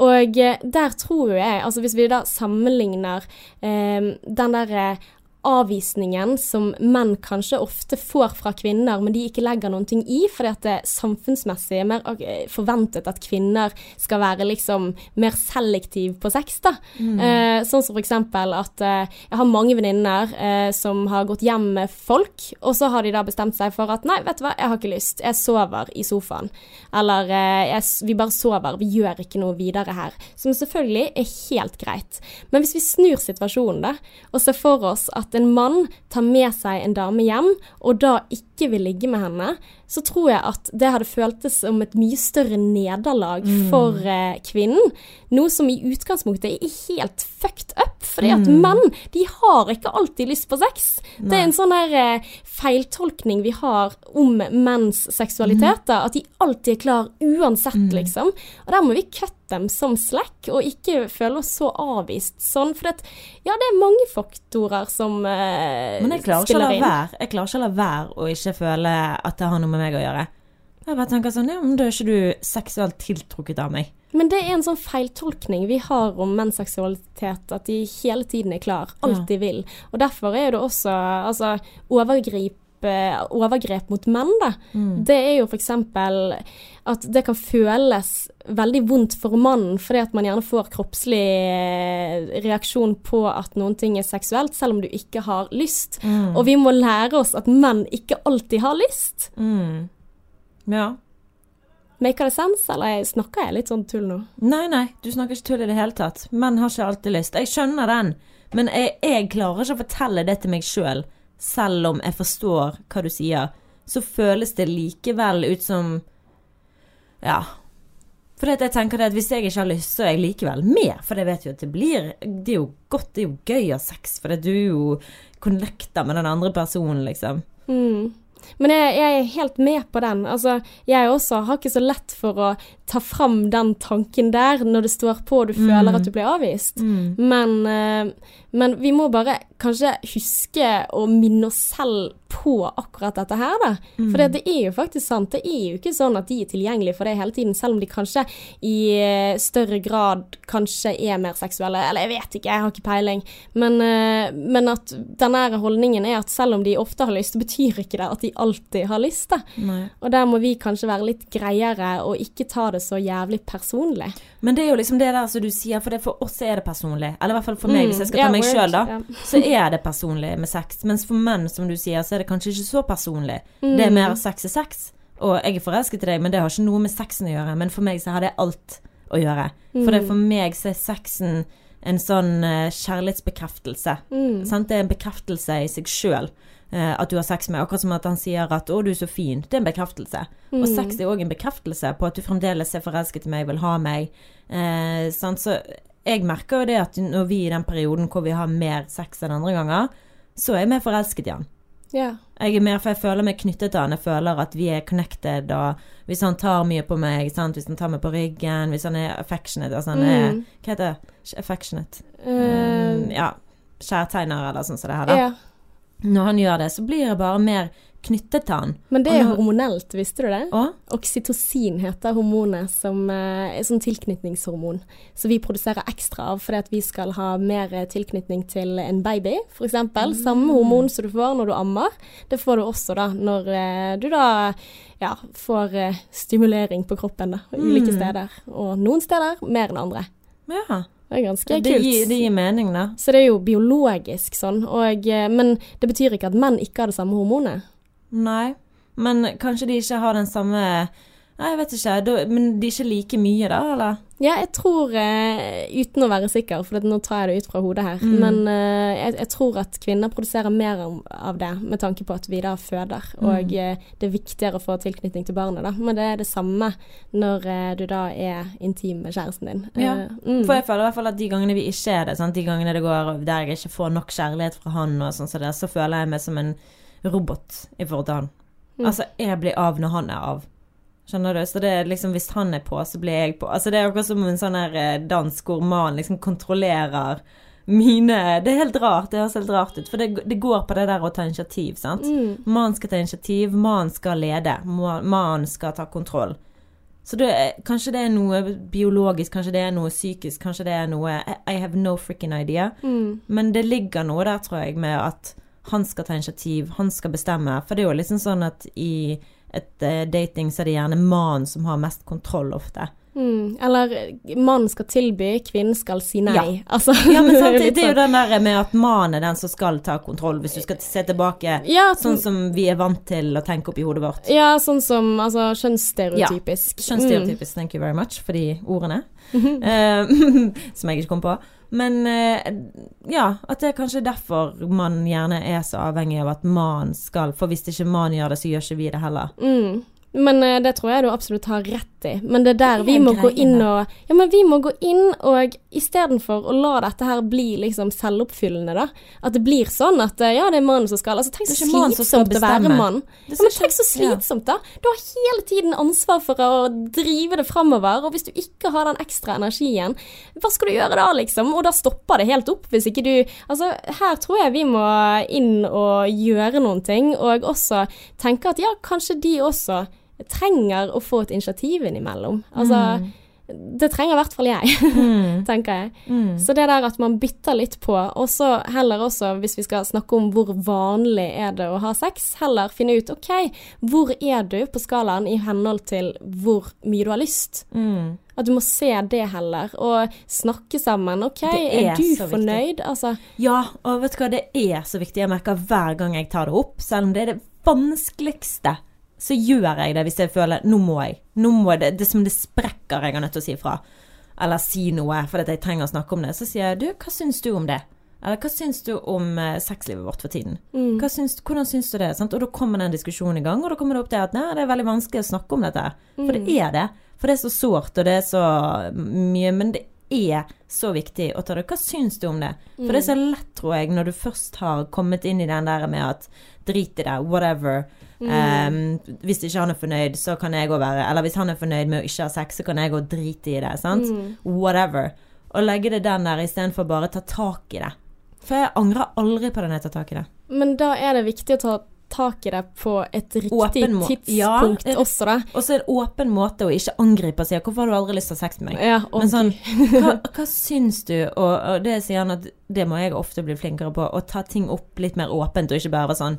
Og eh, der tror jeg, altså hvis vi da sammenligner eh, den derre avvisningen som menn kanskje ofte får fra kvinner, men de ikke legger noen ting i, fordi at det samfunnsmessig er mer forventet at kvinner skal være liksom mer selektiv på sex, da. Mm. Eh, sånn som eksempel at eh, jeg har mange venninner eh, som har gått hjem med folk, og så har de da bestemt seg for at nei, vet du hva, jeg har ikke lyst, jeg sover i sofaen. Eller eh, jeg, vi bare sover, vi gjør ikke noe videre her. Som selvfølgelig er helt greit. Men hvis vi snur situasjonen, da, og ser for oss at en mann tar med seg en dame hjem, og da ikke vil ligge med henne, så tror jeg at det hadde føltes som et mye større nederlag Mm. for eh, kvinnen. Noe som i utgangspunktet er helt fucked up, fordi at Mm. menn, de har ikke alltid lyst på sex. Det er en sånn her eh, feiltolkning vi har om menns seksualitet, da, at de alltid er klar uansett, Mm. liksom. Og der må vi cut dem som slack, og ikke føle oss så avvist sånn. For det, ja, det er mange faktorer som eh, ikke spiller inn. Men Jeg klarer ikke å la være å ikke føle at det har noe med meg å gjøre. Jeg bare tenker sånn, ja, men da er ikke du seksuelt tiltrukket av meg. Men det er en sånn feiltolkning vi har om menns seksualitet, at de hele tiden er klar, alltid vil. Og derfor er det også altså, overgrip overgrep mot menn, da. Mm. Det er jo f.eks. at det kan føles veldig vondt for mannen fordi at man gjerne får kroppslig eh, reaksjon på at noen ting er seksuelt, selv om du ikke har lyst. Mm. Og vi må lære oss at menn ikke alltid har lyst. Mm. Ja. Maker det sense, eller snakker jeg litt sånn tull nå? Nei, nei, du snakker ikke tull i det hele tatt. Menn har ikke alltid lyst. Jeg skjønner den, men jeg, jeg klarer ikke å fortelle det til meg sjøl, selv, om jeg forstår hva du sier. Så føles det likevel ut som Ja. For jeg tenker det at hvis jeg ikke har lyst, så er jeg likevel med. For jeg vet jo at det blir Det er jo godt, det er jo gøy å ha sex, for du er jo connecter med den andre personen, liksom. Mm. Men jeg, jeg er helt med på den. Altså, jeg også har ikke så lett for å ta fram den tanken der når det står på og du føler at du blir avvist. Men, eh, men vi må bare kanskje huske å minne oss selv på akkurat dette her, da. For det, det er jo faktisk sant. Det er jo ikke sånn at de er tilgjengelige for deg hele tiden, selv om de kanskje i eh, større grad kanskje er mer seksuelle. Eller jeg vet ikke, jeg har ikke peiling. Men, eh, men at den nære holdningen er at selv om de ofte har lyst, så betyr ikke det at de alltid har lyst. Da. Nei. Og der må vi kanskje være litt greiere og ikke ta det så jævlig personlig. Men det er jo liksom det der som du sier, for det for oss er det personlig. Eller i hvert fall for meg, hvis jeg skal ta ta meg yeah, sjøl, da. Yeah. Så er det personlig med sex. Mens for menn, som du sier, så er det kanskje ikke så personlig. Det Mm. er mer sex er sex. Og jeg er forelsket i deg, men det har ikke noe med sexen å gjøre. Men for meg så har det alt å gjøre. For det det for meg så er sexen en sånn eh, kjærlighetsbekreftelse. Mm. Sant? Det er en bekreftelse i seg sjøl. at du har sex med Akkurat som at han sier at 'å, du er så fin'. Det er en bekreftelse. Og Mm. sex er òg en bekreftelse på at du fremdeles er forelsket i meg, vil ha meg. Eh, sant? Så jeg merker jo det at når vi i den perioden hvor vi har mer sex enn andre ganger, så er jeg mer forelsket i han. Ja. Jeg er mer, for jeg føler meg knyttet til han. Jeg føler at vi er connected, og hvis han tar mye på meg, sant? hvis han tar meg på ryggen, hvis han er affectionate, altså han er Mm. Hva heter det? Affectionate. Um, Um, ja. Kjærtegner, eller sånn som det her, da. ja. Når han gjør det, så blir jeg bare mer knyttet til han. Men det er når... hormonelt, visste du det? Og Oksytocin heter hormonet som eh, er sånn tilknytningshormon. Så vi produserer ekstra av fordi at vi skal ha mer eh, tilknytning til en baby, f.eks. eksempel. Samme hormon som du får når du ammer. Det får du også da når eh, du da ja, får eh, stimulering på kroppen da, ulike Mm. steder. Og noen steder mer enn andre. ja. Det er ganske Det kult. gir, det gir mening, da. Så det er jo biologisk sånn, og, eh, men det betyr ikke at menn ikke har det samme hormonet. Nei. Men kanskje de ikke har den samme Nei, jeg vet ikke. Men de er ikke like mye, da, eller? Ja, jeg tror, eh, uten å være sikker, for nå tar jeg det ut fra hodet her, Mm. men eh, jeg, jeg tror at kvinner produserer mer av- det, med tanke på at vi da føder, Mm. og eh, det er viktigere å få tilknytning til barnet, da. Men det er det samme når du da er intim med kjæresten din. Ja, mm. For jeg føler i hvert fall at de gangene vi ikke er det, sant? de gangene det går der jeg ikke får nok kjærlighet fra han, og sånn så, så føler jeg meg som en robot i forhold til han. Mm. Altså, jeg blir av når han er av. Skjønner du? Så det er liksom hvis han er på, så blir jeg på. Altså, det er akkurat som en sånn her dansk dans hvor liksom kontrollerer mine Det er helt rart. Det høres helt rart ut. For det, det går på det der å ta initiativ, sant. Mm. Mannen skal ta initiativ, mannen skal lede, ma- mannen skal ta kontroll. Så det, kanskje det er noe biologisk, kanskje det er noe psykisk, kanskje det er noe I, I have no freaking idea. Mm. Men det ligger noe der, tror jeg, med at han skal ta initiativ, han skal bestemme. For det er jo liksom sånn at i et uh, dating så er det gjerne mannen som har mest kontroll ofte. Mm. Eller mannen skal tilby, kvinnen skal si nei. Ja. Altså, Ja, men sant, det, det er jo sånn. den der med at mannen er den som skal ta kontroll, hvis du skal se tilbake ja, sånn som vi er vant til å tenke opp i hodet vårt. ja, sånn som altså, kjønnsstereotypisk. Kjønnsstereotypisk, thank you very much for de ordene. uh, som jeg ikke kom på. Men eh, ja, at det er kanskje derfor man gjerne er så avhengig av at mannen skal For hvis ikke mannen gjør det, så gjør ikke vi det heller. Mm. Men uh, det tror jeg du absolutt har rett i. Men det er der Det er vi må gå inn og Ja, men vi må gå inn og istedenfor å la dette her bli liksom selvoppfyllende, da. At det blir sånn at eh, ja, det er mannen som skal Altså tenk så slitsomt å være mann. Ja, men tenk så slitsomt, da. Du har hele tiden ansvar for å drive det framover, og hvis du ikke har den ekstra energien, hva skal du gjøre da, liksom? Og da stopper det helt opp hvis ikke du Altså, her tror jeg vi må inn og gjøre noen ting, og også tenke at ja, kanskje de også trenger å få et initiativ innimellom. Altså, det trenger i hvert fall jeg, Mm. tenker jeg. Mm. Så det der at man bytter litt på, og så heller også, hvis vi skal snakke om hvor vanlig er det å ha sex, heller finne ut ok, hvor er du på skalaen i henhold til hvor mye du har lyst? Mm. At du må se det heller, og snakke sammen. Ok, er, er du fornøyd? Altså, Ja, og vet du hva, det er så viktig. Jeg merker hver gang jeg tar det opp, selv om det er det vanskeligste, så gjør jeg det hvis jeg føler nå må jeg. Nå må jeg det. Det er som det sprekker jeg er nødt til å si fra. Eller si noe fordi jeg trenger å snakke om det. Så sier jeg du, hva syns du om det? Eller hva syns du om eh, sexlivet vårt for tiden? mm. Syns, hvordan syns du det? Sant? Og da kommer den diskusjonen i gang, og da kommer det opp til at nei, det er veldig vanskelig å snakke om dette. For det er det. For det er så sårt, og det er så mye. Men det er så viktig å ta det. Hva syns du om det? For det er så lett, tror jeg, når du først har kommet inn i den der med at drit i det, whatever. Um, hvis ikke han er fornøyd, så kan jeg òg være Eller hvis han er fornøyd med å ikke ha sex, så kan jeg òg drite i det. Sant? Whatever. Og legge det den der istedenfor bare ta tak i det. For jeg angrer aldri på den jeg tar tak i det. Men da er det viktig å ta tak i det på et riktig må- Ja, også, da. Og så en åpen måte å ikke angripe og si 'hvorfor har du aldri lyst til å ha sex med meg'? Ja, Men sånn, hva, hva syns du? Og, og det sier han at det må jeg ofte bli flinkere på. Å ta ting opp litt mer åpent, og ikke bare være sånn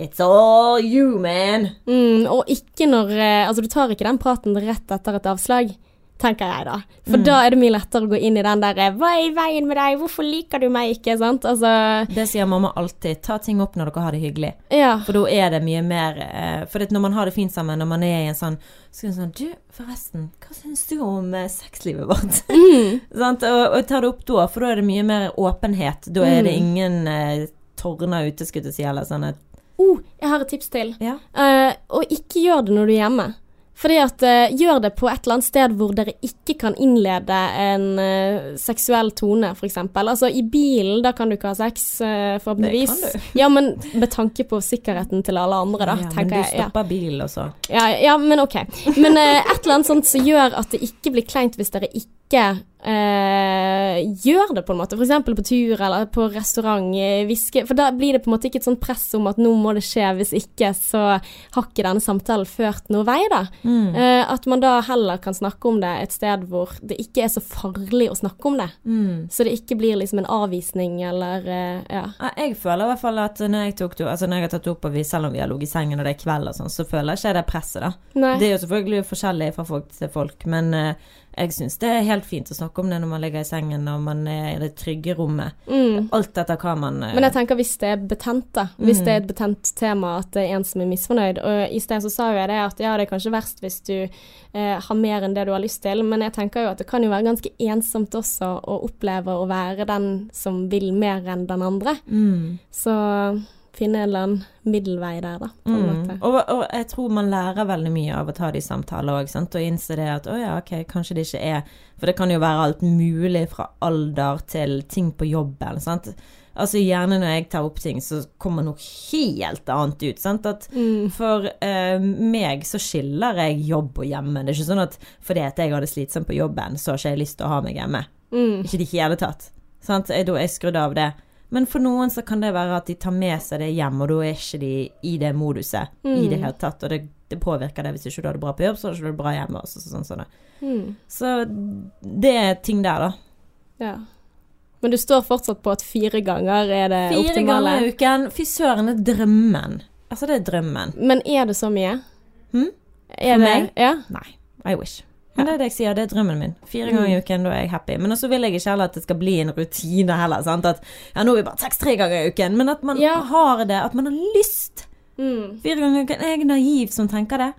'It's all you, man'. Mm, og ikke når eh, Altså, du tar ikke den praten rett etter et avslag, tenker jeg da. For Mm. da er det mye lettere å gå inn i den derre 'Hva er i veien med deg? Hvorfor liker du meg ikke?' Sant? Altså Det sier mamma alltid. Ta ting opp når dere har det hyggelig. Ja. For da er det mye mer eh, For når man har det fint sammen, når man er i en sånn Så er det sånn Du, forresten, hva syns du om eh, sexlivet vårt? Mm. Sant? Og, og ta det opp da, for da er det mye mer åpenhet. Da er det Mm. ingen eh, tårner ute, skulle jeg si, eller sånn et Oh, jeg har et tips til. Ja. Uh, og ikke gjør det når du er hjemme. Fordi at uh, Gjør det på et eller annet sted hvor dere ikke kan innlede en uh, seksuell tone, f.eks. Altså i bilen, da kan du ikke ha sex, uh, forhåpentligvis. Det kan Ja, men med tanke på sikkerheten til alle andre, da, ja, men tenker du jeg. Ja. stopper bilen også. Ja, ja, men ok. Men et eller annet sånt som gjør at det ikke blir kleint hvis dere ikke eh, gjør det, på en måte. F.eks. på tur eller på restaurant. eh, Hviske. For da blir det på en måte ikke et sånt press om at nå må det skje, hvis ikke så har ikke denne samtalen ført noe vei, da. Mm. Eh, at man da heller kan snakke om det et sted hvor det ikke er så farlig å snakke om det. Mm. Så det ikke blir liksom en avvisning eller eh, ja. Jeg føler i hvert fall at når jeg tok altså når jeg har tatt det opp, og vi, selv om vi har ligget i sengen og det er kveld og sånn, så føler jeg ikke det presset, da. Nei. Det er jo selvfølgelig forskjellig fra folk til folk, men eh, jeg syns det er helt fint å snakke om det når man ligger i sengen og man er i det trygge rommet. Mm. Alt etter hva man eh, Men jeg tenker hvis det er betent, da. Hvis Mm. det er et betent tema at det er en som er misfornøyd. Og i sted så sa jo jeg det at ja, det er kanskje verst hvis du eh, har mer enn det du har lyst til, men jeg tenker jo at det kan jo være ganske ensomt også å oppleve å være den som vil mer enn den andre. mm. Så finne en eller annen middelvei der, da, på en Mm. måte. Og, og jeg tror man lærer veldig mye av å ta de samtaler òg, og innse det at å ja, ok, kanskje det ikke er For det kan jo være alt mulig fra alder til ting på jobben, sant. Altså gjerne når jeg tar opp ting, så kommer noe helt annet ut. Sant? At Mm. for eh, meg så skiller jeg jobb og hjemme. Det er ikke sånn at fordi at jeg har det slitsomt på jobben, så har ikke jeg lyst til å ha meg hjemme. Mm. Ikke i det hele tatt. Sant? Jeg, da jeg skrudd av det. Men for noen så kan det være at de tar med seg det hjem, og da er ikke de i det moduset i det hele tatt. Og det, det påvirker det hvis ikke du har det bra på jobb, så har du ikke det bra hjemme. Også, så, sånn, sånn, Mm. så det er ting der, da. Ja. Men du står fortsatt på at fire ganger er det Fire optimale? ganger i uken. Fy søren, det er drømmen. Altså, det er drømmen. Men er det så mye? Hm? Er For det, meg? Ja. Nei, I wish. Men det er det jeg sier, det er drømmen min. Fire ganger i uken, da er jeg happy. Men også vil jeg ikke heller at det skal bli en rutine heller. Sant? At ja, nå er vi bare seks-tre ganger i uken. Men at man Ja. har det, at man har lyst. Mm. Fire ganger i uken. Jeg er naiv som tenker det.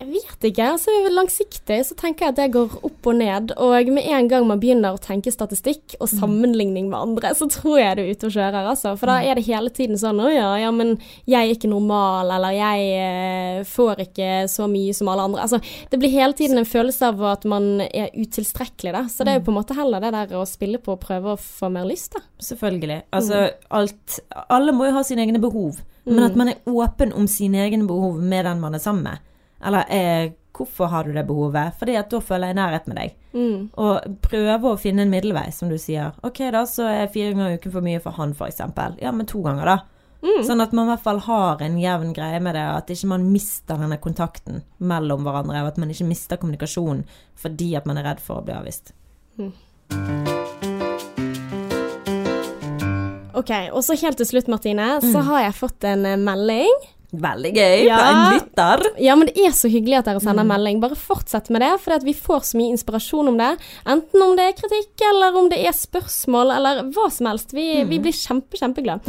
Jeg vet ikke. altså Langsiktig så tenker jeg at det går opp og ned. Og med en gang man begynner å tenke statistikk og sammenligning med andre, så tror jeg du er ute og kjører, altså. For da er det hele tiden sånn Å ja, ja, men jeg er ikke normal, eller jeg eh, får ikke så mye som alle andre. Altså, det blir hele tiden en følelse av at man er utilstrekkelig, da. Så det er jo på en måte heller det der å spille på og prøve å få mer lyst, da. Selvfølgelig. Altså, alt Alle må jo ha sine egne behov. Men at man er åpen om sine egne behov med den man er sammen med. Eller eh, hvorfor har du det behovet? Fordi at da føler jeg nærhet med deg. Mm. Og prøve å finne en middelvei, som du sier. Ok, da, så er fire ganger i uken for mye for han, eksempel. Ja, men to ganger, da. Sånn at man i hvert fall har en jevn greie med det, at ikke man mister denne kontakten mellom hverandre, og at man ikke mister kommunikasjonen fordi at man er redd for å bli avvist. OK. Og så helt til slutt, Martine, så har jeg fått en eh, melding. Veldig gøy Ja. fra en lytter. Ja, men det er så hyggelig at dere sender melding. Bare fortsett med det, for vi får så mye inspirasjon om det. Enten om det er kritikk, eller om det er spørsmål, eller hva som helst. Vi, vi blir kjempe, kjempeglade.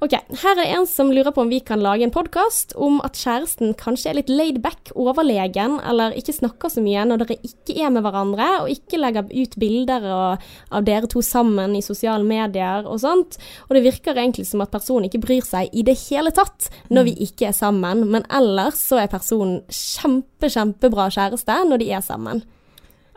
Ok, her er en som lurer på om vi kan lage en podkast om at kjæresten kanskje er litt laid back, overlegen, eller ikke snakker så mye når dere ikke er med hverandre, og ikke legger ut bilder og, av dere to sammen i sosiale medier og sånt. Og det virker egentlig som at personen ikke bryr seg i det hele tatt når vi ikke er sammen, men ellers så er personen kjempe, kjempebra kjæreste når de er sammen.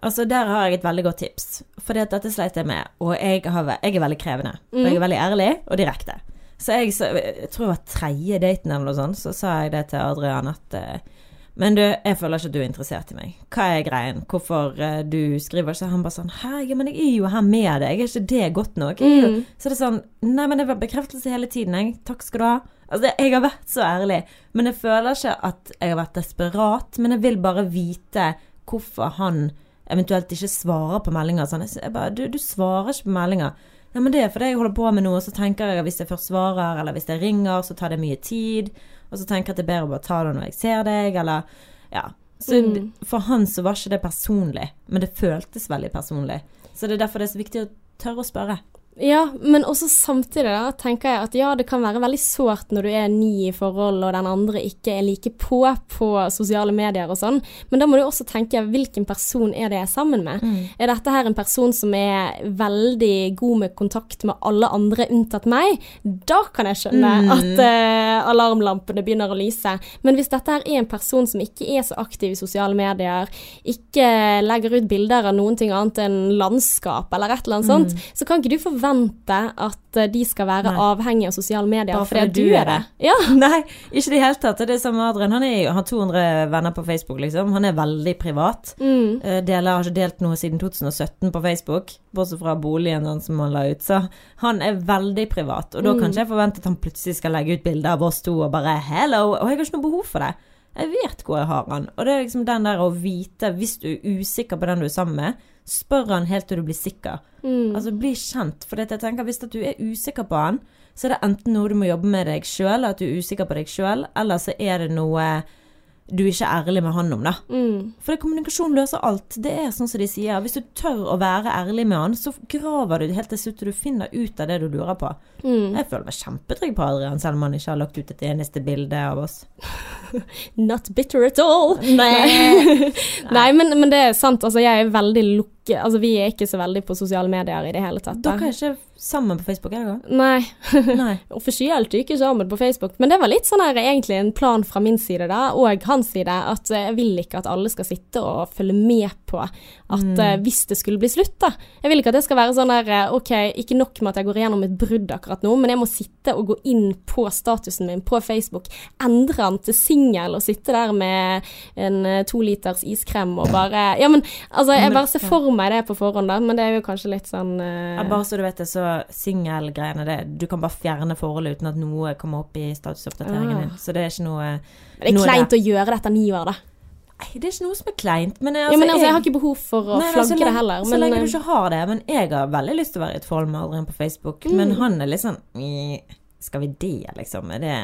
Altså, der har jeg et veldig godt tips. For dette sleit jeg med, og jeg, har, jeg er veldig krevende. Og jeg er veldig ærlig og direkte. Så jeg, så, jeg tror det var tredje daten eller noe sånt, så sa jeg det til Adrian at eh, Men du, jeg føler ikke at du er interessert i meg. Hva er greien? Hvorfor eh, du skriver ikke? Han bare sånn Hei, men jeg er jo her med deg, er ikke det godt nok? Er Så det er sånn Nei, men det var bekreftelse hele tiden, jeg. Takk skal du ha. Altså, jeg har vært så ærlig. Men jeg føler ikke at jeg har vært desperat, men jeg vil bare vite hvorfor han eventuelt ikke svarer på meldinger. Sånn. Jeg, bare, du, du svarer ikke på meldinger. Ja, men det er fordi jeg holder på med noe, så tenker jeg at hvis jeg først svarer, eller hvis jeg ringer, så tar det mye tid. Og så tenker jeg at det er bedre å bare ta det når jeg ser deg, eller Ja. Så Mm. for han så var ikke det personlig, men det føltes veldig personlig. Så det er derfor det er så viktig å tørre å spørre. Ja, men også samtidig da, tenker jeg at ja, det kan være veldig sårt når du er ny i forhold og den andre ikke er like på på sosiale medier og sånn, men da må du også tenke hvilken person er det jeg er sammen med? Er dette her en person som er veldig god med kontakt med alle andre unntatt meg? Da kan jeg skjønne at uh, alarmlampene begynner å lyse. Men hvis dette her er en person som ikke er så aktiv i sosiale medier, ikke legger ut bilder av noen ting annet enn landskap eller et eller annet sånt, så kan ikke du forvente at eh, de skal være Nei. avhengige av sosiale medier Bare fordi fordi du er det. Ja. Nei, ikke i det hele tatt. Det er samme Adrian. Han er har 200 venner på Facebook, liksom. Han er veldig privat. Mm. Eh, Deler har ikke delt noe siden 2017 på Facebook, bortsett fra boligen hans som han la ut. Så han er veldig privat, og da kan ikke jeg forvente at han plutselig skal legge ut bilder av oss to og bare 'hello', og jeg har ikke noe behov for det. Jeg vet hvor jeg har han. Og det er liksom den der å vite, hvis du er usikker på den du er sammen med, spør han helt til du blir sikker. Mm. Altså bli kjent. For jeg tenker hvis du er usikker på han, så er det enten noe du må jobbe med deg sjøl, at du er usikker på deg sjøl, eller så er det noe du ikke er ærlig med han om, da. Mm. For det, kommunikasjon løser alt. Det er sånn som de sier. Hvis du tør å være ærlig med han, så graver du helt til slutt til du finner ut av det du lurer på. Mm. Jeg føler meg kjempetrygg på Adrian, selv om han ikke har lagt ut et eneste bilde av oss. Not bitter at all. Nei. Nei, men, men det er sant. Altså, jeg er veldig lukket Altså, vi er ikke så veldig på sosiale medier i det hele tatt. Dere er ikke sammen på Facebook, er dere? Nei. Nei. Offisielt ikke sammen på Facebook, men det var litt sånn her egentlig en plan fra min side da, og hans side, at jeg vil ikke at alle skal sitte og følge med på at eh, hvis det skulle bli slutt, da Jeg vil ikke at det skal være sånn der eh, OK, ikke nok med at jeg går igjennom et brudd akkurat nå, men jeg må sitte og gå inn på statusen min på Facebook, endre den til singel og sitte der med en eh, to liters iskrem og bare Ja, men altså, jeg bare ser for meg det på forhånd, da, men det er jo kanskje litt sånn uh... Ja, bare så du vet det, så singelgreiene det Du kan bare fjerne forholdet uten at noe kommer opp i statusoppdateringen Ah. din. Så det er ikke noe Det er kleint å gjøre dette ni år, da. Nei, det er ikke noe som er kleint. Men, ja, men altså, jeg har ikke behov for å Nei, nei, så flagge det heller. Men, Så lenge eh, du ikke har det. Men jeg har veldig lyst til å være i et forhold med Adrian på Facebook. Mm. Men han er litt sånn Skal vi det, liksom? Er det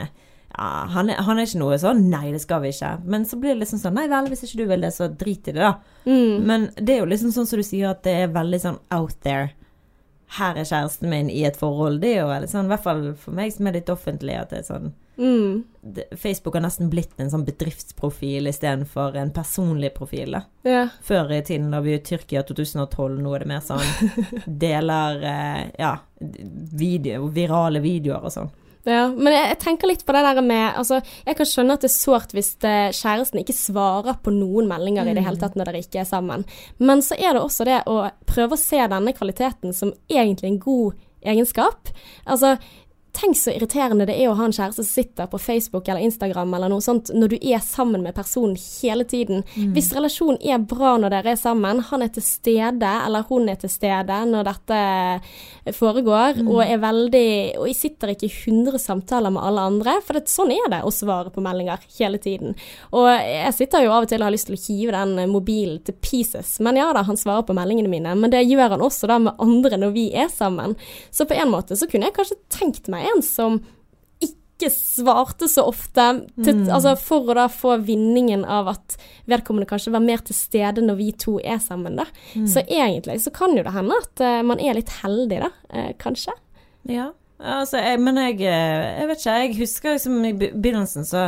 ja, han, er, han er ikke noe sånn Nei, det skal vi ikke. Men så blir det liksom sånn Nei vel, hvis ikke du vil det, så drit i det, da. mm, Men det er jo liksom sånn som du sier, at det er veldig sånn out there. Her er kjæresten min i et forhold. Det er jo veldig sånn, i hvert fall for meg som er litt offentlig, at det er sånn mm, Facebook har nesten blitt en sånn bedriftsprofil istedenfor en personlig profil. da. ja. Før i tiden da vi i Tyrkia 2012, nå er det mer sånn deler eh, ja, video, virale videoer og sånn. Ja, men jeg, jeg tenker litt på det der med Altså, jeg kan skjønne at det er sårt hvis det, kjæresten ikke svarer på noen meldinger i det hele tatt når dere ikke er sammen. Men så er det også det å prøve å se denne kvaliteten som egentlig en god egenskap. Altså, Tenk så irriterende det er å ha en kjæreste som sitter på Facebook eller Instagram eller noe sånt når du er sammen med personen hele tiden. Hvis relasjonen er bra når dere er sammen, han er til stede eller hun er til stede når dette foregår, og er veldig Og jeg sitter ikke i 100 samtaler med alle andre, for det, sånn er det å svare på meldinger hele tiden. Og jeg sitter jo av og til og har lyst til å hive den mobilen til pieces, men ja da, han svarer på meldingene mine. Men det gjør han også da med andre når vi er sammen. Så på en måte så kunne jeg kanskje tenkt meg en som ikke svarte så ofte, til, altså for å da få vinningen av at vedkommende kanskje var mer til stede når vi to er sammen, da. Så egentlig så kan jo det hende at uh, man er litt heldig, da, Uh, kanskje. Ja. Altså, jeg, men jeg, eh, jeg vet ikke, jeg husker liksom i be- begynnelsen så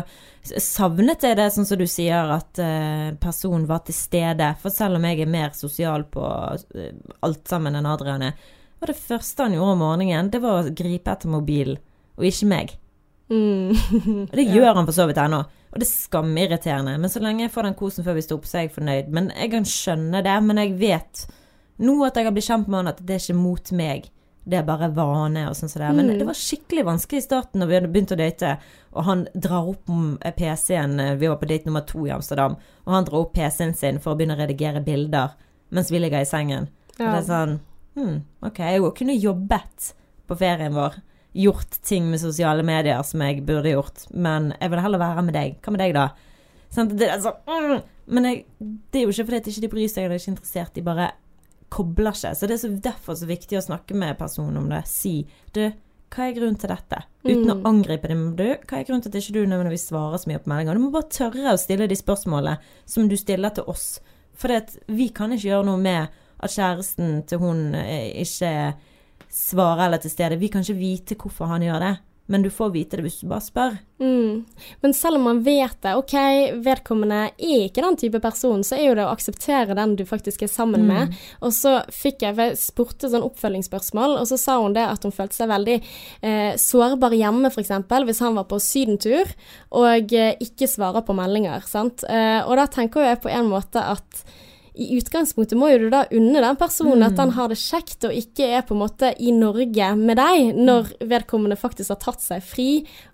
savnet jeg det, sånn som du sier, at uh, personen var til stede. For selv om jeg er mer sosial på uh, alt sammen enn Adrian er, var det første han gjorde om morgenen, det var å gripe etter mobilen, og ikke meg. Mm. Og det gjør han for så vidt ennå. Og det er skamirriterende. Men så lenge jeg får den kosen før vi står opp, så er jeg fornøyd. Men jeg kan skjønne det. Men jeg vet nå at jeg har blitt kjent med han, at det er ikke mot meg. Det er bare vane og sånn som det er. Men Mm. det var skikkelig vanskelig i starten når vi hadde begynt å date, og han drar opp PC-en Vi var på date nummer to i Amsterdam, og han drar opp PC-en sin for å begynne å redigere bilder mens vi ligger i sengen. Og det er sånn hm, OK, jeg òg kunne jobbet på ferien vår. Gjort ting med sosiale medier som jeg burde gjort, men jeg vil heller være med deg. Hva med deg, da? Sånn, Det sånn, mm, men jeg, det er jo ikke fordi at ikke bryr seg eller er ikke interessert, de bare kobler seg. Så det er så derfor så viktig å snakke med personen om det. Si du, hva er grunnen til dette? Uten å Mm. angripe dem. Du, hva er grunnen til at ikke du nødvendigvis svarer så mye på meldinger? Du må bare tørre å stille de spørsmålene som du stiller til oss. For vi kan ikke gjøre noe med at kjæresten til hun eh, ikke svarer eller er til stede. Vi kan ikke vite hvorfor han gjør det, men du får vite det hvis du bare spør. Mm. Men selv om man vet det, ok, vedkommende er ikke den type person, så er jo det å akseptere den du faktisk er sammen med. Og så fikk jeg, jeg spurte sånn oppfølgingsspørsmål, og så sa hun det at hun følte seg veldig eh, sårbar hjemme, f.eks. hvis han var på sydentur og eh, ikke svarer på meldinger. sant? Eh, og da tenker jeg på en måte at i utgangspunktet må jo du da unne den personen at han har det kjekt og ikke er på en måte i Norge med deg, når vedkommende faktisk har tatt seg fri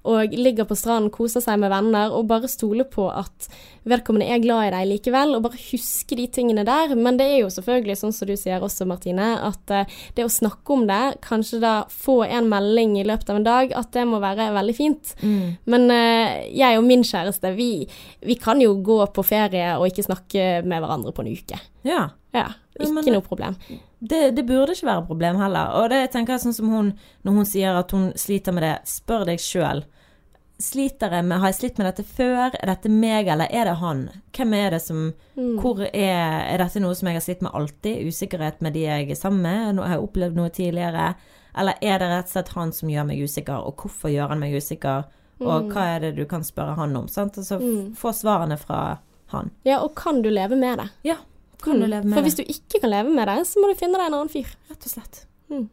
og ligger på stranden, koser seg med venner, og bare stole på at vedkommende er glad i deg likevel, og bare huske de tingene der. Men det er jo selvfølgelig sånn som du sier også, Martine, at eh, det å snakke om det, kanskje da få en melding i løpet av en dag, at det må være veldig fint. Men eh, jeg og min kjæreste, vi, vi kan jo gå på ferie og ikke snakke med hverandre på en uke. Ja. Ja, Ja, ikke men- noe problem. Det, det burde ikke være et problem heller. Og det tenker jeg sånn som hun når hun sier at hun sliter med det. Spør deg sjøl. Sliter jeg med Har jeg slitt med dette før? Er dette meg, eller er det han? Hvem er det som Mm. Hvor er Er dette noe som jeg har slitt med alltid? Usikkerhet med de jeg er sammen med? Har jeg opplevd noe tidligere? Eller er det rett og slett han som gjør meg usikker, og hvorfor gjør han meg usikker? Og hva er det du kan spørre han om? Sant? Altså Mm. få svarene fra han. Ja, og kan du leve med det? Ja, kan du leve med For det? hvis du ikke kan leve med det, så må du finne deg en annen fyr. Rett og slett. Mm.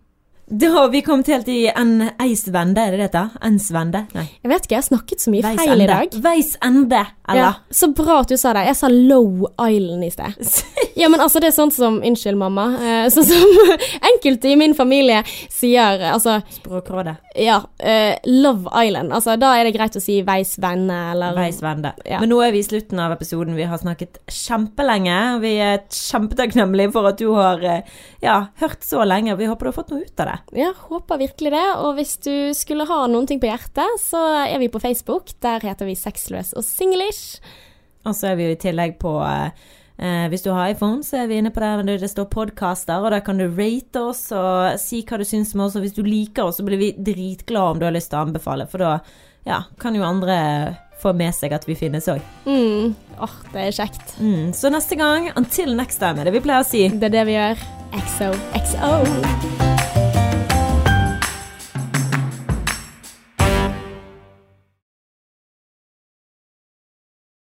Da har vi kommet helt i en eisvende, er det det heter? Ensvende? Nei. Jeg vet ikke, jeg har snakket så mye Veis feil i dag. Veis ende, Ja, så bra at du sa det. Jeg sa Low Island i sted. Ja, men altså, det er sånn som Unnskyld, mamma. Eh, sånn som enkelte i min familie sier Altså, Språkrådet. ja. Uh, Love Island. Altså, da er det greit å si Veis venne, eller Veis vende. Ja. Men nå er vi i slutten av episoden. Vi har snakket kjempelenge. Vi er kjempetakknemlige for at du har eh, ja, hørt så lenge. Vi håper du har fått noe ut av det. Ja, håper virkelig det. Og hvis du skulle ha noen ting på hjertet, så er vi på Facebook. Der heter vi Sexløs og Singlish. Og så er vi jo i tillegg på eh, Hvis du har iPhone, så er vi inne på der det, det står podkaster, og der kan du rate oss og si hva du syns om oss. Og hvis du liker oss, så blir vi dritglade om du har lyst til å anbefale, for da ja, kan jo andre få med seg at vi finnes òg. Mm. Åh, det er kjekt. Mm, så neste gang, until next time, er det vi pleier å si. Det er det vi gjør. XOXO. XO.